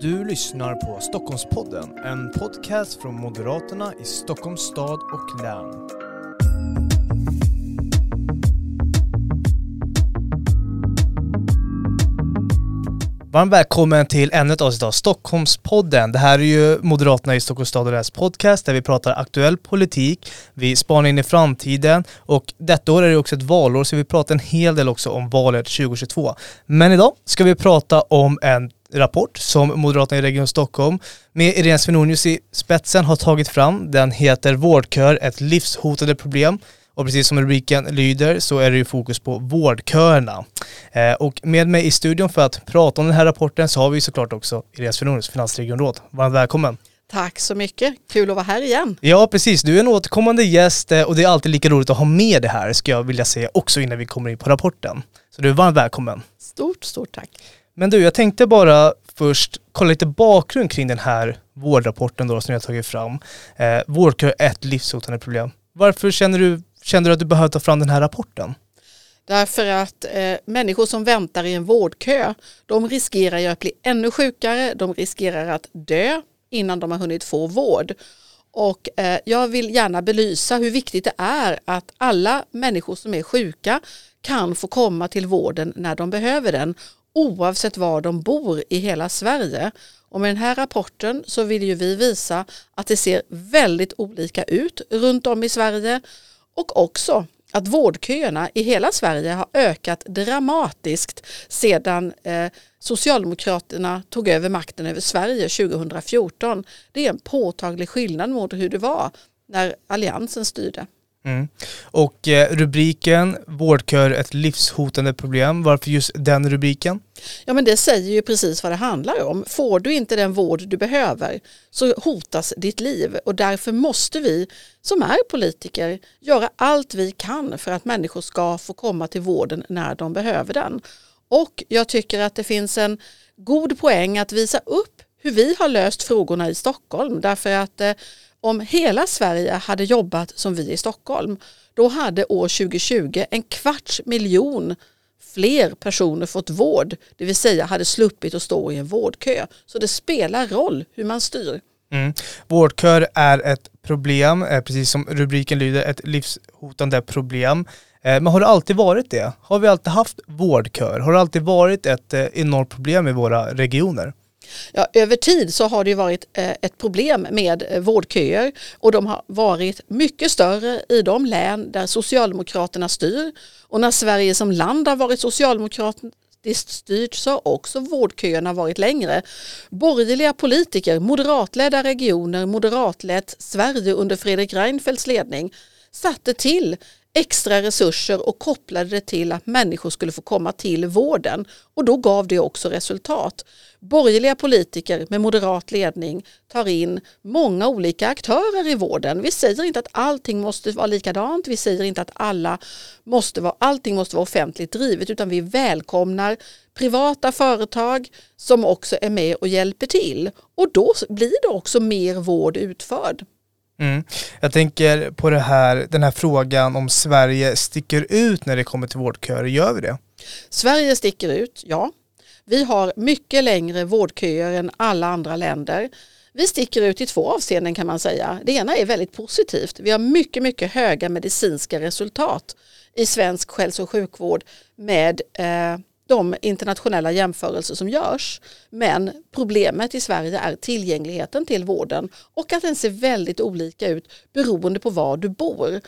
Du lyssnar på Stockholmspodden, en podcast från Moderaterna i Stockholms stad och län. Varmt välkommen till ämnet av avsnitt av Stockholmspodden. Det här är ju Moderaterna i Stockholms stad och läns podcast där vi pratar aktuell politik, vi spanar in i framtiden och detta år är det också ett valår så vi pratar en hel del också om valet 2022. Men idag ska vi prata om en rapport som Moderaterna i Region Stockholm med Irene Svenonius i spetsen har tagit fram. Den heter Vårdkör, ett livshotande problem. Och precis som rubriken lyder så är det ju fokus på vårdköerna. Eh, och med mig i studion för att prata om den här rapporten så har vi såklart också Irene Svenonius, finansregionråd. Varmt välkommen! Tack så mycket, kul att vara här igen. Ja precis, du är en återkommande gäst eh, och det är alltid lika roligt att ha med det här ska jag vilja säga också innan vi kommer in på rapporten. Så du är varmt välkommen. Stort, stort tack. Men du, jag tänkte bara först kolla lite bakgrund kring den här vårdrapporten då som jag har tagit fram. Eh, vårdkö är ett livshotande problem. Varför känner du, känner du att du behöver ta fram den här rapporten? Därför att eh, människor som väntar i en vårdkö, de riskerar ju att bli ännu sjukare, de riskerar att dö innan de har hunnit få vård. Och eh, jag vill gärna belysa hur viktigt det är att alla människor som är sjuka kan få komma till vården när de behöver den oavsett var de bor i hela Sverige. Och med den här rapporten så vill ju vi visa att det ser väldigt olika ut runt om i Sverige och också att vårdköerna i hela Sverige har ökat dramatiskt sedan eh, Socialdemokraterna tog över makten över Sverige 2014. Det är en påtaglig skillnad mot hur det var när Alliansen styrde. Mm. Och eh, rubriken Vårdkör ett livshotande problem, varför just den rubriken? Ja men det säger ju precis vad det handlar om. Får du inte den vård du behöver så hotas ditt liv och därför måste vi som är politiker göra allt vi kan för att människor ska få komma till vården när de behöver den. Och jag tycker att det finns en god poäng att visa upp hur vi har löst frågorna i Stockholm därför att eh, om hela Sverige hade jobbat som vi i Stockholm, då hade år 2020 en kvarts miljon fler personer fått vård, det vill säga hade sluppit att stå i en vårdkö. Så det spelar roll hur man styr. Mm. Vårdkör är ett problem, eh, precis som rubriken lyder, ett livshotande problem. Eh, men har det alltid varit det? Har vi alltid haft vårdkör? Har det alltid varit ett eh, enormt problem i våra regioner? Ja, över tid så har det varit eh, ett problem med eh, vårdköer och de har varit mycket större i de län där Socialdemokraterna styr och när Sverige som land har varit socialdemokratiskt styrt så har också vårdköerna varit längre. Borgerliga politiker, moderatledda regioner, moderatlett Sverige under Fredrik Reinfeldts ledning satte till extra resurser och kopplade det till att människor skulle få komma till vården och då gav det också resultat. Borgerliga politiker med moderat ledning tar in många olika aktörer i vården. Vi säger inte att allting måste vara likadant, vi säger inte att alla måste vara, allting måste vara offentligt drivet utan vi välkomnar privata företag som också är med och hjälper till och då blir det också mer vård utförd. Mm. Jag tänker på det här, den här frågan om Sverige sticker ut när det kommer till vårdköer. Gör vi det? Sverige sticker ut, ja. Vi har mycket längre vårdköer än alla andra länder. Vi sticker ut i två avseenden kan man säga. Det ena är väldigt positivt. Vi har mycket, mycket höga medicinska resultat i svensk hälso och sjukvård med eh, de internationella jämförelser som görs. Men problemet i Sverige är tillgängligheten till vården och att den ser väldigt olika ut beroende på var du bor.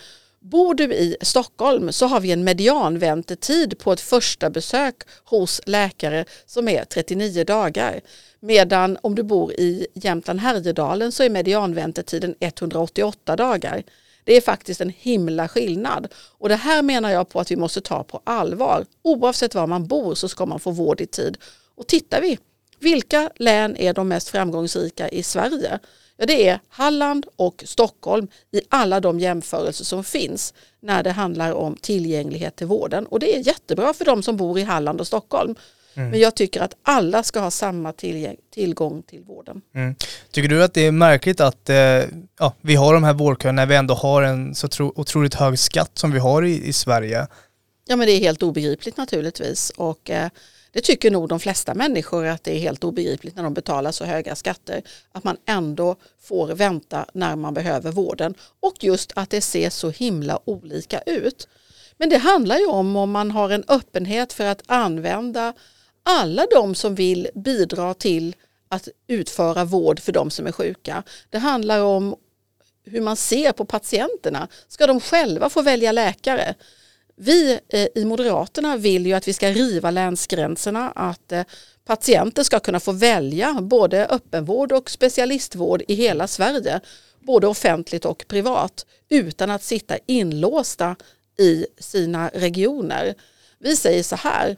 Bor du i Stockholm så har vi en medianväntetid på ett första besök hos läkare som är 39 dagar. Medan om du bor i Jämtland Härjedalen så är medianväntetiden 188 dagar. Det är faktiskt en himla skillnad. Och det här menar jag på att vi måste ta på allvar. Oavsett var man bor så ska man få vård i tid. Och tittar vi, vilka län är de mest framgångsrika i Sverige? Ja, det är Halland och Stockholm i alla de jämförelser som finns när det handlar om tillgänglighet till vården. Och det är jättebra för de som bor i Halland och Stockholm. Mm. Men jag tycker att alla ska ha samma tillgång till vården. Mm. Tycker du att det är märkligt att eh, ja, vi har de här vårdköerna när vi ändå har en så tro, otroligt hög skatt som vi har i, i Sverige? Ja men det är helt obegripligt naturligtvis och eh, Det tycker nog de flesta människor att det är helt obegripligt när de betalar så höga skatter. Att man ändå får vänta när man behöver vården och just att det ser så himla olika ut. Men det handlar ju om om man har en öppenhet för att använda alla de som vill bidra till att utföra vård för de som är sjuka. Det handlar om hur man ser på patienterna. Ska de själva få välja läkare? Vi eh, i Moderaterna vill ju att vi ska riva länsgränserna, att eh, patienter ska kunna få välja både öppenvård och specialistvård i hela Sverige, både offentligt och privat, utan att sitta inlåsta i sina regioner. Vi säger så här,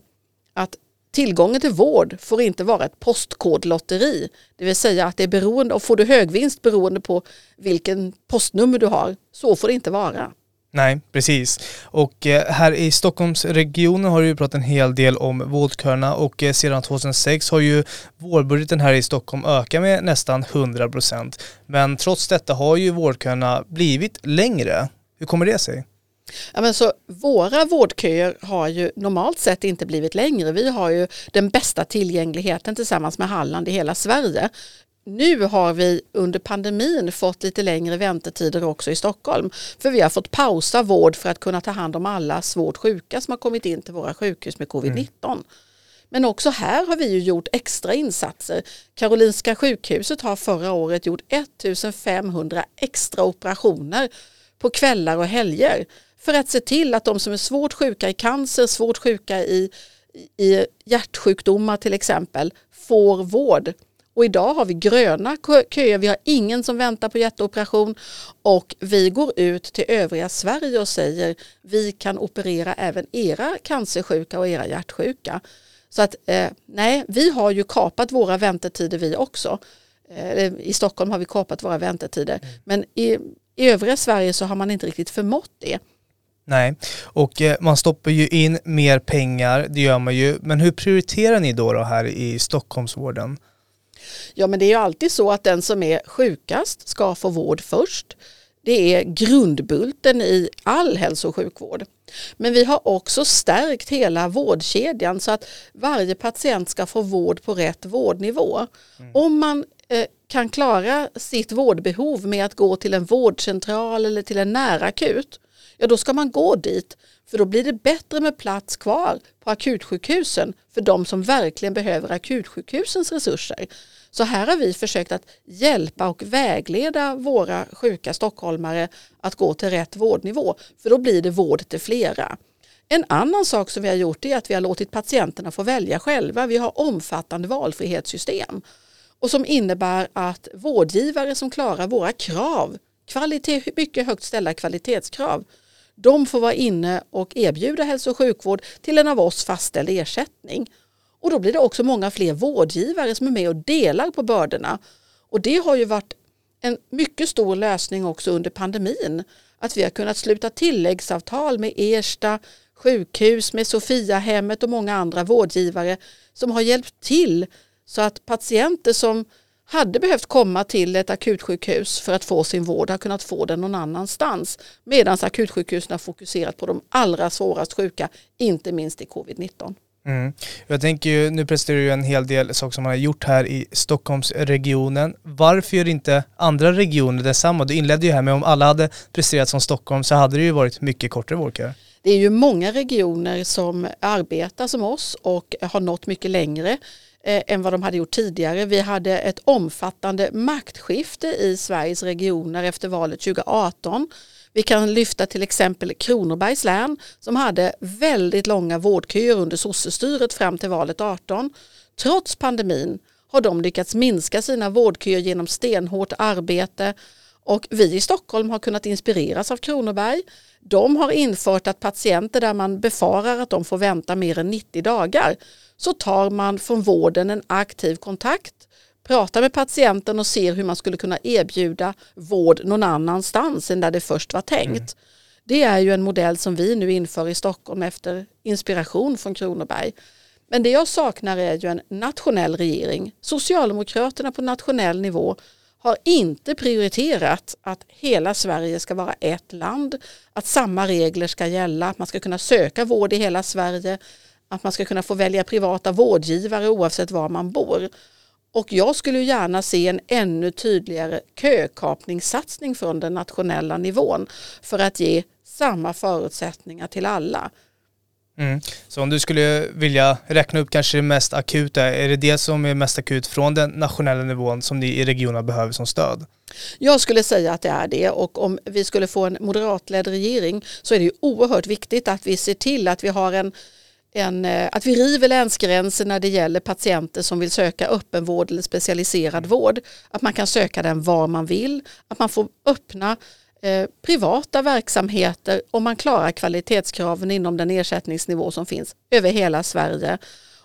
att Tillgången till vård får inte vara ett postkodlotteri, det vill säga att det är beroende, och får du högvinst beroende på vilken postnummer du har, så får det inte vara. Nej, precis. Och eh, här i Stockholmsregionen har det ju pratat en hel del om vårdköerna och eh, sedan 2006 har ju vårdbudgeten här i Stockholm ökat med nästan 100 procent. Men trots detta har ju vårdköerna blivit längre. Hur kommer det sig? Ja, men så våra vårdköer har ju normalt sett inte blivit längre. Vi har ju den bästa tillgängligheten tillsammans med Halland i hela Sverige. Nu har vi under pandemin fått lite längre väntetider också i Stockholm. För vi har fått pausa vård för att kunna ta hand om alla svårt sjuka som har kommit in till våra sjukhus med covid-19. Mm. Men också här har vi ju gjort extra insatser. Karolinska sjukhuset har förra året gjort 1500 extra operationer på kvällar och helger för att se till att de som är svårt sjuka i cancer, svårt sjuka i, i hjärtsjukdomar till exempel, får vård. Och idag har vi gröna köer, vi har ingen som väntar på hjärtoperation och vi går ut till övriga Sverige och säger vi kan operera även era cancersjuka och era hjärtsjuka. Så att eh, nej, vi har ju kapat våra väntetider vi också. Eh, I Stockholm har vi kapat våra väntetider. Mm. Men i, i övriga Sverige så har man inte riktigt förmått det. Nej, och eh, man stoppar ju in mer pengar, det gör man ju. Men hur prioriterar ni då, då här i Stockholmsvården? Ja men det är ju alltid så att den som är sjukast ska få vård först. Det är grundbulten i all hälso och sjukvård. Men vi har också stärkt hela vårdkedjan så att varje patient ska få vård på rätt vårdnivå. Mm. Om man eh, kan klara sitt vårdbehov med att gå till en vårdcentral eller till en närakut ja då ska man gå dit. För då blir det bättre med plats kvar på akutsjukhusen för de som verkligen behöver akutsjukhusens resurser. Så här har vi försökt att hjälpa och vägleda våra sjuka stockholmare att gå till rätt vårdnivå. För då blir det vård till flera. En annan sak som vi har gjort är att vi har låtit patienterna få välja själva. Vi har omfattande valfrihetssystem och som innebär att vårdgivare som klarar våra krav, kvalitet, mycket högt ställda kvalitetskrav, de får vara inne och erbjuda hälso och sjukvård till en av oss fastställd ersättning. Och då blir det också många fler vårdgivare som är med och delar på bördorna. Och det har ju varit en mycket stor lösning också under pandemin. Att vi har kunnat sluta tilläggsavtal med Ersta sjukhus, med Sofiahemmet och många andra vårdgivare som har hjälpt till så att patienter som hade behövt komma till ett akutsjukhus för att få sin vård har kunnat få den någon annanstans. Medan akutsjukhusen har fokuserat på de allra svårast sjuka, inte minst i covid-19. Mm. Jag tänker ju, nu presenterar du en hel del saker som man har gjort här i Stockholmsregionen. Varför gör inte andra regioner detsamma? Du inledde ju här med om alla hade presterat som Stockholm så hade det ju varit mycket kortare vårdköer. Det är ju många regioner som arbetar som oss och har nått mycket längre eh, än vad de hade gjort tidigare. Vi hade ett omfattande maktskifte i Sveriges regioner efter valet 2018. Vi kan lyfta till exempel Kronobergs län som hade väldigt långa vårdköer under sossestyret fram till valet 18. Trots pandemin har de lyckats minska sina vårdköer genom stenhårt arbete och vi i Stockholm har kunnat inspireras av Kronoberg. De har infört att patienter där man befarar att de får vänta mer än 90 dagar så tar man från vården en aktiv kontakt, pratar med patienten och ser hur man skulle kunna erbjuda vård någon annanstans än där det först var tänkt. Mm. Det är ju en modell som vi nu inför i Stockholm efter inspiration från Kronoberg. Men det jag saknar är ju en nationell regering. Socialdemokraterna på nationell nivå har inte prioriterat att hela Sverige ska vara ett land, att samma regler ska gälla, att man ska kunna söka vård i hela Sverige, att man ska kunna få välja privata vårdgivare oavsett var man bor. Och jag skulle gärna se en ännu tydligare kökapningssatsning från den nationella nivån för att ge samma förutsättningar till alla. Mm. Så om du skulle vilja räkna upp kanske det mest akuta, är det det som är mest akut från den nationella nivån som ni i regionerna behöver som stöd? Jag skulle säga att det är det och om vi skulle få en moderatledd regering så är det ju oerhört viktigt att vi ser till att vi har en en, eh, att vi river länsgränser när det gäller patienter som vill söka öppenvård eller specialiserad vård. Att man kan söka den var man vill, att man får öppna eh, privata verksamheter om man klarar kvalitetskraven inom den ersättningsnivå som finns över hela Sverige.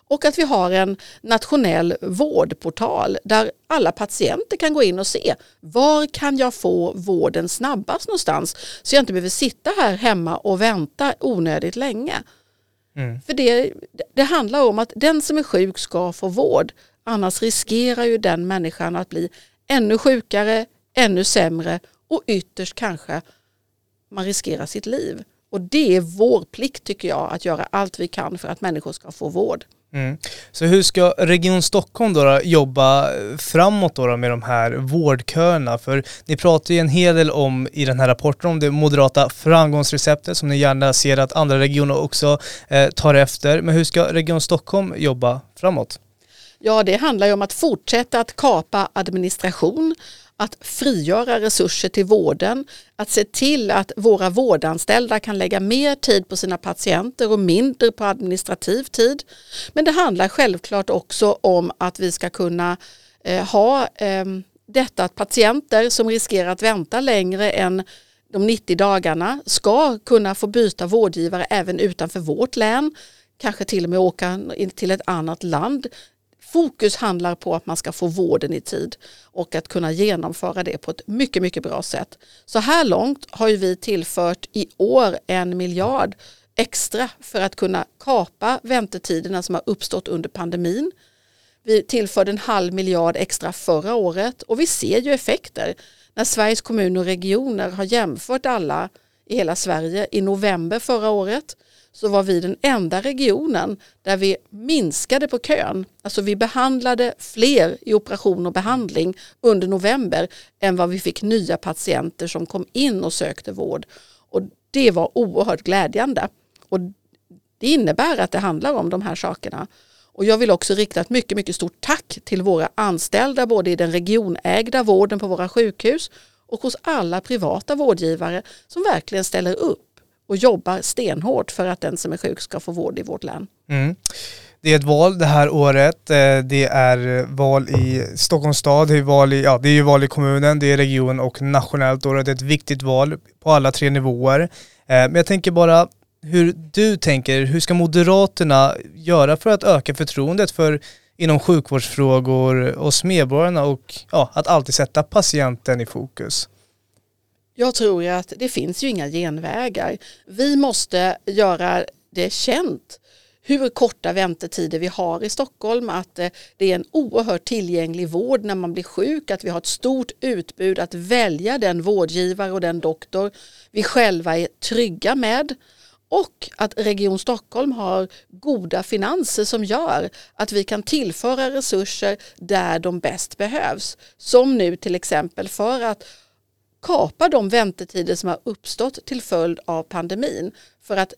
Och att vi har en nationell vårdportal där alla patienter kan gå in och se var kan jag få vården snabbast någonstans så jag inte behöver sitta här hemma och vänta onödigt länge. Mm. För det, det handlar om att den som är sjuk ska få vård. Annars riskerar ju den människan att bli ännu sjukare, ännu sämre och ytterst kanske man riskerar sitt liv. Och det är vår plikt tycker jag att göra allt vi kan för att människor ska få vård. Mm. Så hur ska Region Stockholm då, då jobba framåt då, med de här vårdköerna? För ni pratar ju en hel del om i den här rapporten om det moderata framgångsreceptet som ni gärna ser att andra regioner också eh, tar efter. Men hur ska Region Stockholm jobba framåt? Ja, det handlar ju om att fortsätta att kapa administration, att frigöra resurser till vården, att se till att våra vårdanställda kan lägga mer tid på sina patienter och mindre på administrativ tid. Men det handlar självklart också om att vi ska kunna eh, ha eh, detta att patienter som riskerar att vänta längre än de 90 dagarna ska kunna få byta vårdgivare även utanför vårt län kanske till och med åka till ett annat land Fokus handlar på att man ska få vården i tid och att kunna genomföra det på ett mycket, mycket bra sätt. Så här långt har vi tillfört i år en miljard extra för att kunna kapa väntetiderna som har uppstått under pandemin. Vi tillförde en halv miljard extra förra året och vi ser ju effekter. När Sveriges kommuner och regioner har jämfört alla i hela Sverige i november förra året så var vi den enda regionen där vi minskade på kön. Alltså vi behandlade fler i operation och behandling under november än vad vi fick nya patienter som kom in och sökte vård. Och det var oerhört glädjande. Och det innebär att det handlar om de här sakerna. Och jag vill också rikta ett mycket, mycket stort tack till våra anställda både i den regionägda vården på våra sjukhus och hos alla privata vårdgivare som verkligen ställer upp och jobbar stenhårt för att den som är sjuk ska få vård i vårt län. Mm. Det är ett val det här året. Eh, det är val i Stockholms stad, det är, val i, ja, det är val i kommunen, det är region och nationellt. Det är ett viktigt val på alla tre nivåer. Eh, men jag tänker bara hur du tänker, hur ska Moderaterna göra för att öka förtroendet för inom sjukvårdsfrågor hos medborgarna och ja, att alltid sätta patienten i fokus? Jag tror att det finns ju inga genvägar. Vi måste göra det känt hur korta väntetider vi har i Stockholm, att eh, det är en oerhört tillgänglig vård när man blir sjuk, att vi har ett stort utbud att välja den vårdgivare och den doktor vi själva är trygga med och att Region Stockholm har goda finanser som gör att vi kan tillföra resurser där de bäst behövs. Som nu till exempel för att kapa de väntetider som har uppstått till följd av pandemin. För att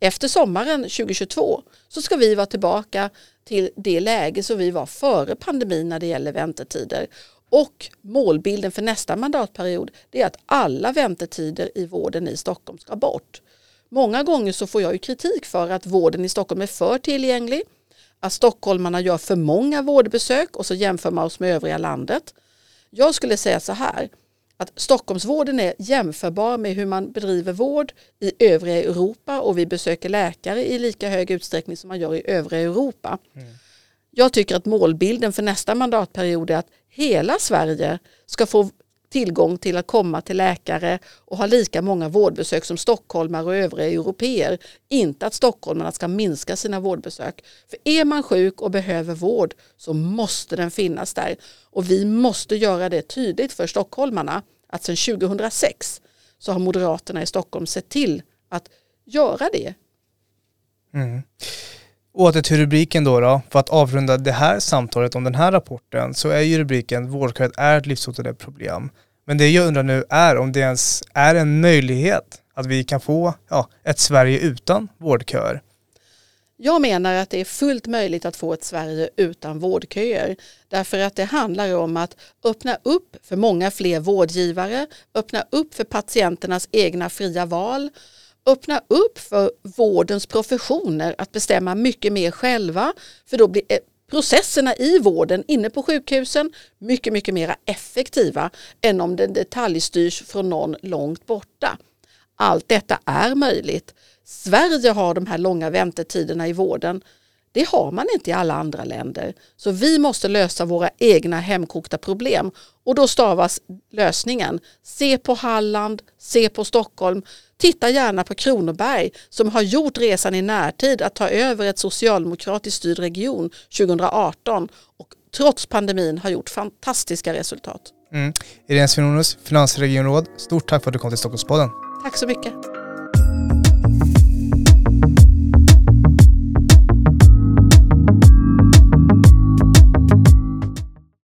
efter sommaren 2022 så ska vi vara tillbaka till det läge som vi var före pandemin när det gäller väntetider. Och målbilden för nästa mandatperiod är att alla väntetider i vården i Stockholm ska bort. Många gånger så får jag ju kritik för att vården i Stockholm är för tillgänglig, att stockholmarna gör för många vårdbesök och så jämför man oss med övriga landet. Jag skulle säga så här, att Stockholmsvården är jämförbar med hur man bedriver vård i övriga Europa och vi besöker läkare i lika hög utsträckning som man gör i övriga Europa. Mm. Jag tycker att målbilden för nästa mandatperiod är att hela Sverige ska få tillgång till att komma till läkare och ha lika många vårdbesök som stockholmare och övriga europeer. Inte att stockholmarna ska minska sina vårdbesök. För är man sjuk och behöver vård så måste den finnas där. Och vi måste göra det tydligt för stockholmarna att sedan 2006 så har Moderaterna i Stockholm sett till att göra det. Mm. Åter till rubriken då, då. För att avrunda det här samtalet om den här rapporten så är ju rubriken Vårdköet är ett livshotande problem. Men det jag undrar nu är om det ens är en möjlighet att vi kan få ja, ett Sverige utan vårdköer. Jag menar att det är fullt möjligt att få ett Sverige utan vårdköer. Därför att det handlar om att öppna upp för många fler vårdgivare, öppna upp för patienternas egna fria val, öppna upp för vårdens professioner att bestämma mycket mer själva. För då blir eh, processerna i vården inne på sjukhusen mycket, mycket mer effektiva än om den detaljstyrs från någon långt borta. Allt detta är möjligt. Sverige har de här långa väntetiderna i vården. Det har man inte i alla andra länder. Så vi måste lösa våra egna hemkokta problem. Och då stavas lösningen. Se på Halland, se på Stockholm. Titta gärna på Kronoberg som har gjort resan i närtid att ta över ett socialdemokratiskt styrd region 2018 och trots pandemin har gjort fantastiska resultat. Mm. Irene Svenonius, finansregionråd, stort tack för att du kom till Stockholmspodden. Tack så mycket.